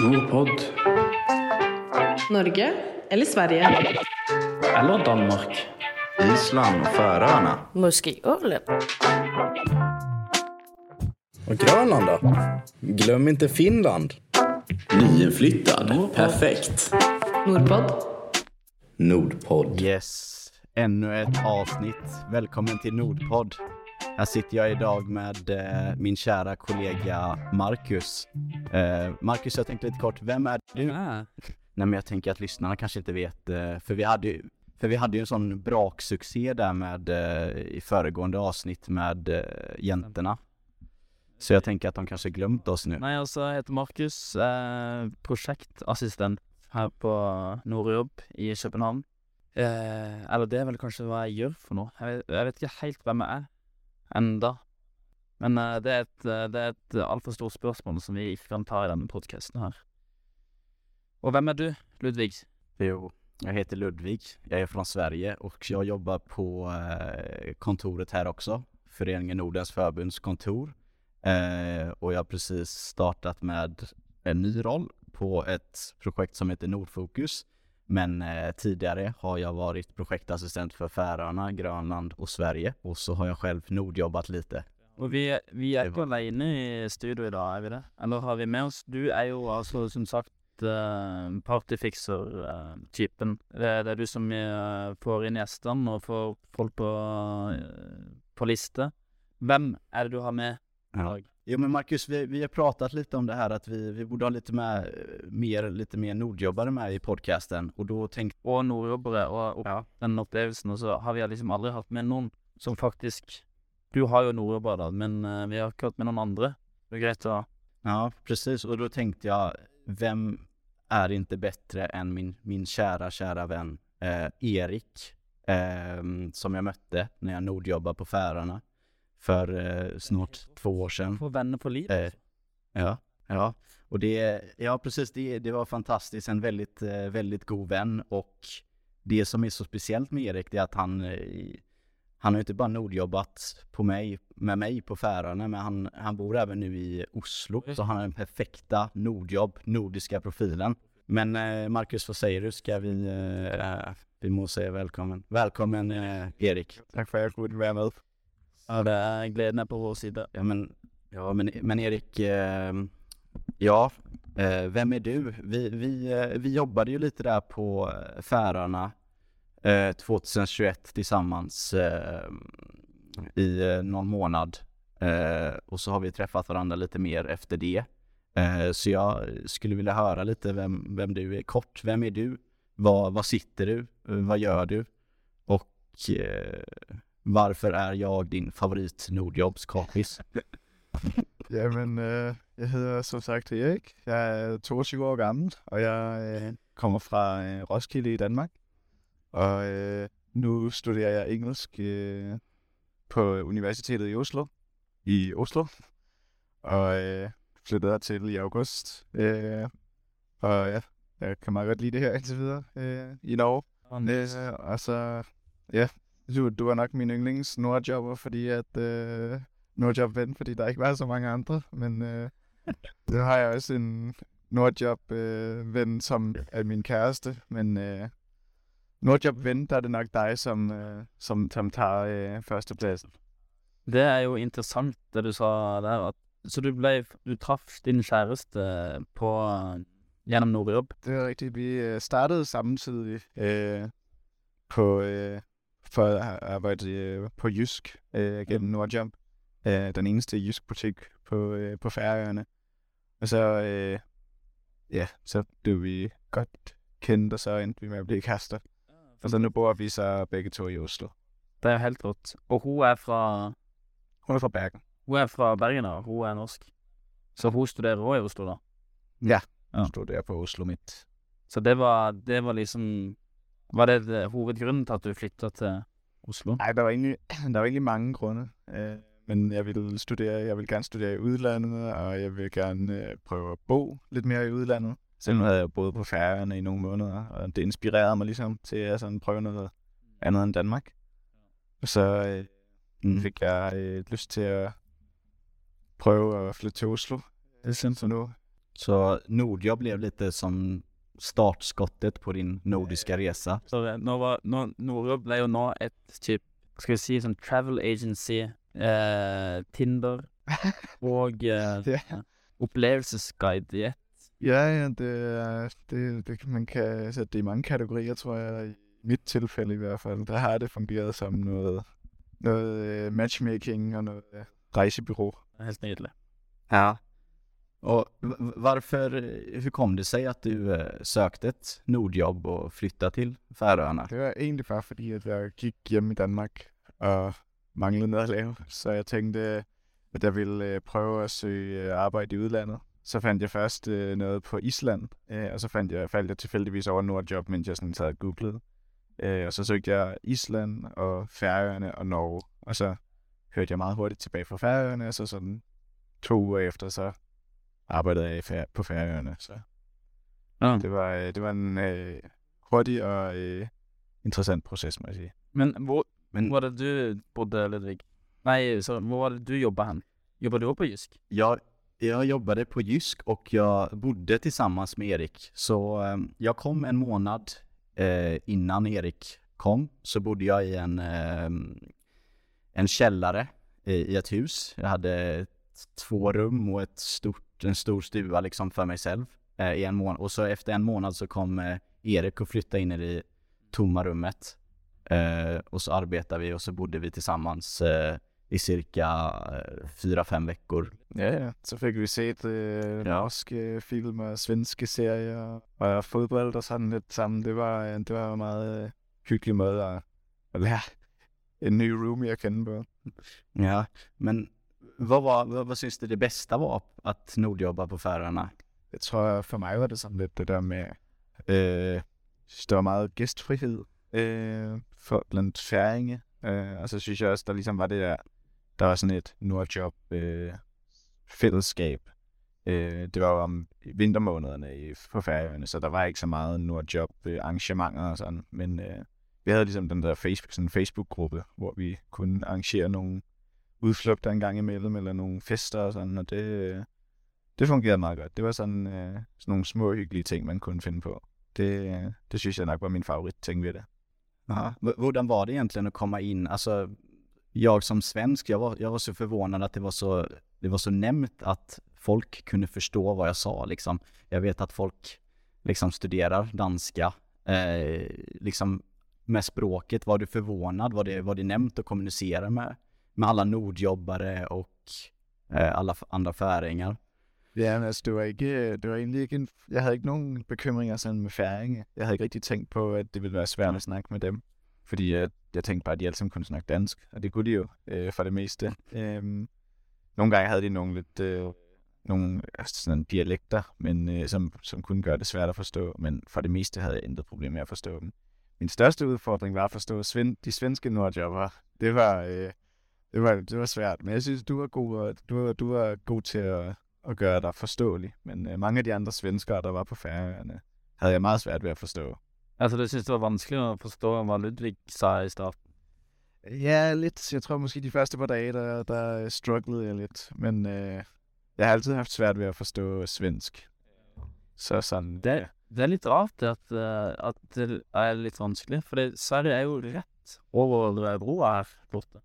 Nordpod. Norge eller Sverige? Eller Danmark. Island och Färöarna. Måske Åland. Och Grönland då? Glöm inte Finland. Nyinflyttad. Perfekt. Nordpod. Nordpodd. Yes, ännu ett avsnitt. Välkommen till Nordpodd. Här sitter jag idag med eh, min kära kollega Marcus. Eh, Marcus, jag tänkte lite kort, vem är du? Nej, men jag tänker att lyssnarna kanske inte vet, eh, för vi hade ju för vi hade ju en sån braksuccé där med eh, i föregående avsnitt med eh, jäntorna. Så jeg tenker at de kanskje glemt oss nå. Nei, altså, jeg heter Markus. Eh, prosjektassistent her på Nordjobb i København. Eh, eller det er vel kanskje hva jeg gjør for noe. Jeg vet, jeg vet ikke helt hvem jeg er enda. Men uh, det er et, uh, det er et eh, altfor stort spørsmål som vi ikke kan ta i denne podkasten her. Og hvem er du, Ludvig? Jo, jeg heter Ludvig. Jeg er fra Sverige og jeg jobber på eh, kontoret her også. Föreningen Nordens Förbunds kontor. Eh, och jag har precis startat med en ny roll på ett projekt som heter Nordfokus. Men eh, tidigare har jag varit projektassistent för Färöarna, Grönland och Sverige. Och så har jag själv nordjobbat lite. Og vi, vi Det ikke alene i studio i dag, er vi det? Eller har vi med oss Du er jo altså, som sagt, uh, partyfikser-typen. det, det er du som eh, får inn gjestene og får folk på, eh, på liste. Hvem er det du har med dag? Jo men Marcus, vi, vi har pratat lite om det här att vi, vi borde ha lite med, eh, mer, lite mer nordjobbare med i podcasten. Och då tänkte Og nordjobbere, og, og den opplevelsen. Og så har vi liksom aldri hatt med noen som faktisk Du har jo nordjobbere, da, men eh, vi har ikke hatt med noen andre. Det er greit å Ja, precis. Och då tänkte jag, vem är inte bättre än min, min kära, kära vän eh, Erik, eh, som jag mötte när jag nordjobbade på Färöarna för eh, snart två år sedan. få venner på livet. Eh, ja, ja. Och det, ja precis, det, det var fantastiskt. En väldigt, eh, väldigt god vän och det som är så speciellt med Erik det är att han, eh, han har inte bara nordjobbat på mig, med mig på Färöarna, men han, han bor även nu i Oslo, så han har den perfekta nordjobb, nordiska profilen. Men eh, Marcus, vad säger du? Ska vi, eh, vi må säga välkommen. Välkommen eh, Erik. Takk for at jeg kunne være med. Ja, det är glädjen på vår sida. Ja men, ja, men, men Erik, eh, ja, eh, vem är du? Vi, vi, eh, vi jobbade ju lite där på eh, Färöarna eh, 2021 tillsammans eh, i eh, någon månad. Eh, och så har vi träffat varandra lite mer efter det. Eh, så jag skulle vilja höra lite vem, vem du är. Kort, vem är du? Var, var sitter du? Vad gör du? Och eh, varför är jag din favorit nordjobbskompis? Jamen, øh, jeg hedder som sagt Erik. Jeg er 22 år gammel, og jeg øh, kommer fra øh, Roskilde i Danmark. Og øh, nu studerer jeg engelsk øh, på Universitetet i Oslo. I Oslo. Og øh, flyttede her til i august. Øh, og ja, jeg kan meget godt lide det her indtil videre øh, i Norge. Øh, og så, ja, du, du er nok min yndlings nordjobber, fordi at øh, nordjob-ven, fordi der ikke var så mange andre, men øh, så har jeg også en nordjob-ven, som er min kæreste, men øh, nordjob-ven, der er det nok dig, som, øh, som, som tager øh, førstepladsen. Det er jo interessant det du sa der. At, så du ble Du traff din kjæreste på gjennom Nordjobb. Det er rigtigt. Vi øh, startede samtidig øh, på, øh, for at arbejde øh, på Jysk øh, gennem Nordjob. Øh, den eneste Jysk butik på, øh, på Færøerne. Og så, øh, ja, så blev vi godt kendt, og så endte vi med at blive kærester. Og så nu bor vi så begge to i Oslo. Det er helt rått. Og hun er fra Hun er fra Bergen. Hun er fra Bergen, da. Hun er norsk. Så hun studerer òg i Oslo, da. Ja. Ja. Hun stod der på Oslo midt. Så det var, det var liksom Var det, det hovedgrunnen til at du flytta til Oslo? Nej, der var egentlig, der var egentlig mange grunde. Øh, men jeg vil studere, jeg vil gerne studere i udlandet, og jeg vil gerne øh, prøve at bo lidt mere i udlandet. Selv havde jeg boet på Færøerne i nogle måneder, og det inspirerede mig ligesom til at sådan prøve noget andet end Danmark. Og så øh, Mm. fik jeg øh, lyst til at prøve at flytte til Oslo. Det er Så nu Så Nordjobb blev lite som startskottet på din nordiska resa. Så det- nå var nå, Nordjobb ble jo nå et typ Skal vi si sånn travel agency, eh, Tinder og eh, Ja. opplevelsesguide i ett. Ja, ja, det, er- det, det, man kan sætte det i mange kategorier, tror jeg. I mit tilfælde i hvert fald, der har det fungeret som noget, noget øh, matchmaking og noget øh, rejsebyrå. Helt nydelig. Ja. Och varför, eh, hur kom det sig att du eh, sökte ett Nordjobb och flyttade till Färöarna? Det var egentlig bare fordi, at jeg gik i Danmark og manglede noget at lave. Så jeg tænkte, at jeg ville pröva prøve at søge arbejde i udlandet. Så fandt jeg først något noget på Island, øh, og så fandt jeg, faldt jeg tilfældigvis over Nordjob, mens jeg sådan sad og googlede. Og så søgte jeg Island og Færøerne og Norge, og så hørte jeg meget hurtigt tilbage fra Færøerne, og så sådan to uger efter, så arbejdede jeg Fær- på Færøerne. Så Ja. det var, øh, det var en øh, hurtig og øh, interessant proces, må jeg sige. Men hvor, Men- hvor var det du bodde, Ludvig? Nei, så hvor var det du jobba hen? Jobba du på Jysk? Jag, jag jobbade på Jysk och jag bodde tillsammans med Erik. Så eh, jag kom en månad eh, innan Erik kom. Så bodde jag i en, eh, en källare i, i ett hus. Jag hade två rum och ett stort, en stor stuga liksom för mig själv. Eh, i en månad. Och så efter en månad så kom eh, Erik och flyttade in i det tomma rummet. Eh, och så arbetade vi och så bodde vi tillsammans eh, i cirka eh, fyra, fem veckor. Ja, ja. Så fik vi set øh, Ja. norske film og svenske serier og fodbold og sådan lidt sammen. Det var, øh, det var en meget øh, hyggelig måde at, at lære en ny roomie at kende på. Ja, men vad, var, vad, vad syns du det bästa var att nordjobba på Färöarna? Jeg tror, for mig var det sådan lidt det der med, øh, det der var meget gæstfrihed øh, for, blandt færinge. Øh, og så synes jeg også, der ligesom var det der, der var sådan et Nordjob øh, fællesskab. Øh, det var jo om vintermånederne i, på Færøerne, så der var ikke så meget Nordjob øh, arrangementer og sådan. Men øh, vi havde ligesom den der Facebook, sådan en Facebook-gruppe, hvor vi kunne arrangere nogle udflugter en gang imellem, eller nogle fester og sådan, og det, øh, det fungerede meget godt. Det var sådan, øh, sådan nogle små hyggelige ting, man kunne finde på. Det, øh, det synes jeg nok var min favorit ting ved det. Aha. Hvordan var det egentligen att komma in? Alltså, jag som svensk, jag var, jag var så förvånad att det var så, det var så nämnt att folk kunde förstå vad jag sa liksom. Jag vet att folk liksom studerar danska, eh, liksom med språket. Var du förvånad? Var det, var det nämnt att kommunicera med, med alla nordjobbare och eh, alla andra färingar? Ja, men altså, det var, ikke, det var egentlig ikke en, jeg havde ikke nogen bekymringer sådan med færinge. Jeg havde ikke rigtig tænkt på, at det ville være svært at snakke med dem. Fordi jeg, jeg tænkte bare, at de alle sammen kunne snakke dansk, og det kunne de jo øh, for det meste. Øhm, nogle gange havde de nogle lidt øh, nogle altså, sådan dialekter, men øh, som, som kunne gøre det svært at forstå, men for det meste havde jeg intet problem med at forstå dem. Min største udfordring var at forstå sven, de svenske nordjobber. Det var, øh, det var, det var svært, men jeg synes, du var god, du, var- du var god til at, at gøre dig forståelig. Men øh, mange af de andre svenskere, der var på Færøerne, havde jeg meget svært ved at forstå. Altså, du syntes det var vanskelig å forstå hva Ludvig sa i starten? Ja, lidt. Jeg tror måske de første par dage, der, der strugglede jeg lidt. Men øh, jeg har altid haft svært ved at forstå svensk. Så sådan, Det, det er litt rart at, eh, at det er litt vanskelig, for det, Sverige er jo rett over broa her borte.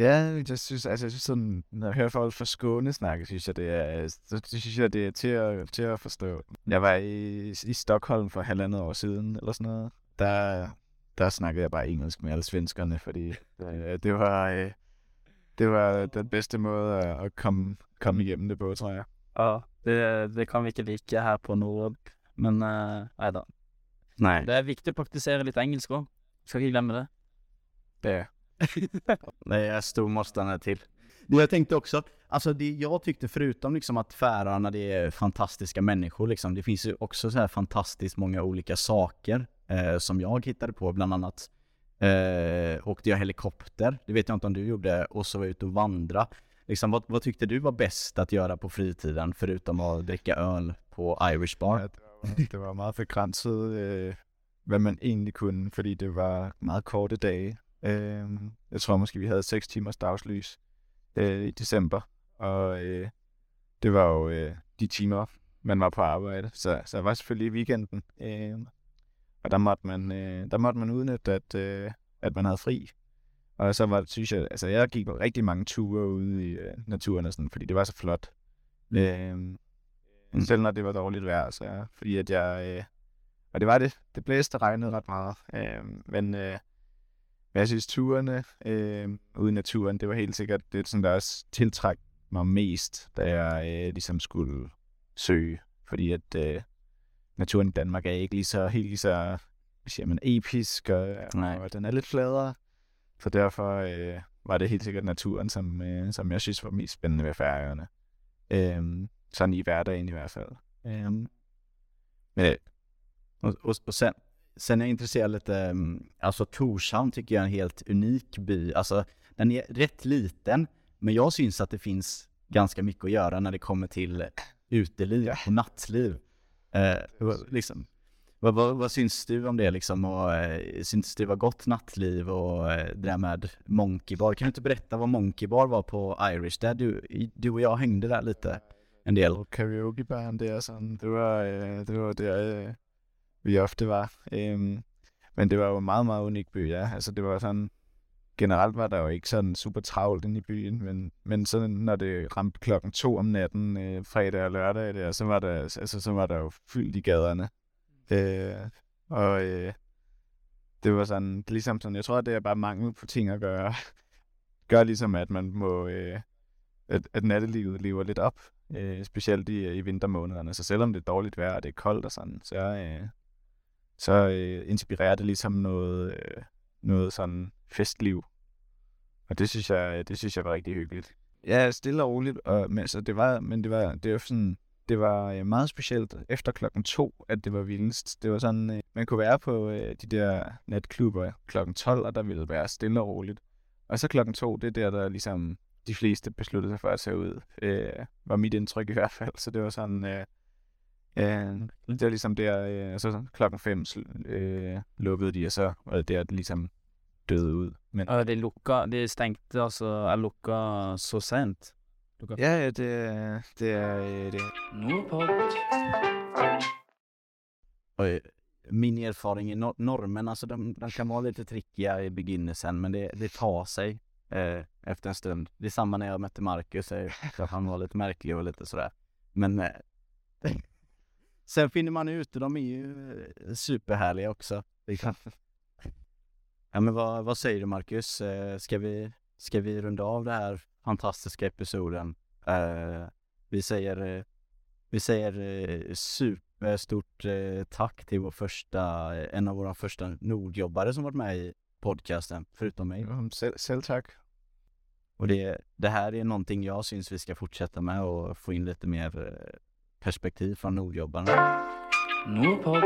Ja, jeg synes, altså, jeg synes sådan, når jeg hører folk fra Skåne snakke, synes jeg, det er, så synes jeg, det er til at, til at forstå. Jeg var i, i Stockholm for halvandet år siden, eller sådan noget. Der, der snakkede jeg bare engelsk med alle svenskerne, fordi øh, det var, øh, det var den bedste måde at, at komme, komme igennem det på, tror jeg. Ja, det, det kan vi ikke like her på Nordjobb, men uh, nei da. Nej. Det er viktig å praktisere litt engelsk òg. Skal ikke glemme det. Ja. Det är stor motståndare till. Jag tänkte också, alltså det jag tyckte förutom liksom att Färöarna det är fantastiska människor liksom, det finns ju också så här fantastiskt många olika saker eh, som jag hittade på, bland annat eh, åkte jag helikopter, det vet jag inte om du gjorde, och så var jag ute och vandra. Liksom, vad, vad tyckte du var bäst att göra på fritiden, förutom att dricka öl på Irish Ja, Bar? det, var, det var meget begrænset, øh, hvad man egentlig kunne, fordi det var meget korte dage. Øh, jeg tror måske, vi havde 6 timers dagslys øh, i december, og øh, det var jo øh, de timer, man var på arbejde. Så, så jeg var selvfølgelig i weekenden. Øh, og der måtte man, øh, der måtte man udnytte, at, øh, at man havde fri. Og så var det, synes jeg, altså jeg gik på rigtig mange ture ude i øh, naturen og sådan, fordi det var så flot. Øh, mm. Selv når det var dårligt vejr, så fordi at jeg, øh, og det var det, det blæste og regnede ret meget. Øh, men, øh, men jeg synes, turene øh, ude i naturen, det var helt sikkert det, sådan, der også tiltræk mig mest, da jeg øh, ligesom skulle søge. Fordi at øh, naturen i Danmark er ikke lige så helt lige så siger man, episk, og, Nej. og den er lidt fladere. Så derfor øh, var det helt sikkert naturen, som, øh, som jeg synes var mest spændende ved færøerne. Øh, sådan i hverdagen i hvert fald. Øh, men øh, Och, och, och sen, är jag intresserad lite, mm, alltså Torshamn tycker jag är en helt unik by. Alltså den är rätt liten, men jag syns att det finns ganska mycket att göra när det kommer till uteliv och nattliv. Eh, vad- liksom, vad, vad, vad syns du om det liksom? Och, eh, syns det var gott nattliv och eh, det där med Monkey Bar? Kan du inte berätta vad Monkey Bar var på Irish? Där du, du och jag hängde där lite en del. Og det är sådan, eh, det var, det var det, vi ofte var. Øhm, men det var jo en meget, meget unik by, ja. Altså, det var sådan, generelt var der jo ikke sådan super travlt inde i byen, men, men sådan, når det ramte klokken to om natten, øh, fredag og lørdag, der, så, var der, altså, så var der jo fyldt i gaderne. Øh, og øh, det var sådan, ligesom sådan, jeg tror, det er bare mangel på ting at gøre. Gør ligesom, at man må, øh, at, at nattelivet lever lidt op, øh, specielt i, i vintermånederne. Så selvom det er dårligt vejr, og det er koldt og sådan, så, øh, så øh, inspirerer det ligesom noget, øh, noget sådan festliv. Og det synes jeg, det synes jeg var rigtig hyggeligt. Ja, stille og roligt, og, men, så det var, men det var, det var sådan, det var øh, meget specielt efter klokken to, at det var vildest. Det var sådan, øh, man kunne være på øh, de der natklubber klokken 12, og der ville være stille og roligt. Og så klokken to, det er der, der ligesom de fleste besluttede sig for at se ud. Øh, var mit indtryk i hvert fald. Så det var sådan, øh, øh, det var ligesom der, øh, og så klokken fem sl- øh, lukkede de, og så var det der, det ligesom døde ud. Men Og det lukka, det stengte altså, er lukka så sent. Lukka. ja, ja, det, er- det er øh, det. Nordpod. Och eh, min erfaring i nor- normen, alltså de, de kan vara lite trickiga i begynnelsen, men det, det tar sig eh, efter en stund. Det är samma när jag mötte Marcus, eh, så han var lite märklig och lite sådär. Men eh, sen finner man ut, de är ju eh, superhärliga också. Ja men vad, vad säger du Marcus? Eh, ska, vi, ska vi runda av den här fantastiska episoden? Eh, vi säger, vi säger superstort tack till vår första, en av våra första nordjobbare som varit med i podcasten, förutom mig. Selv tak. Och det, det här är någonting jag syns vi ska fortsätta med och få in lite mer perspektiv från nordjobbarna. Nordpod.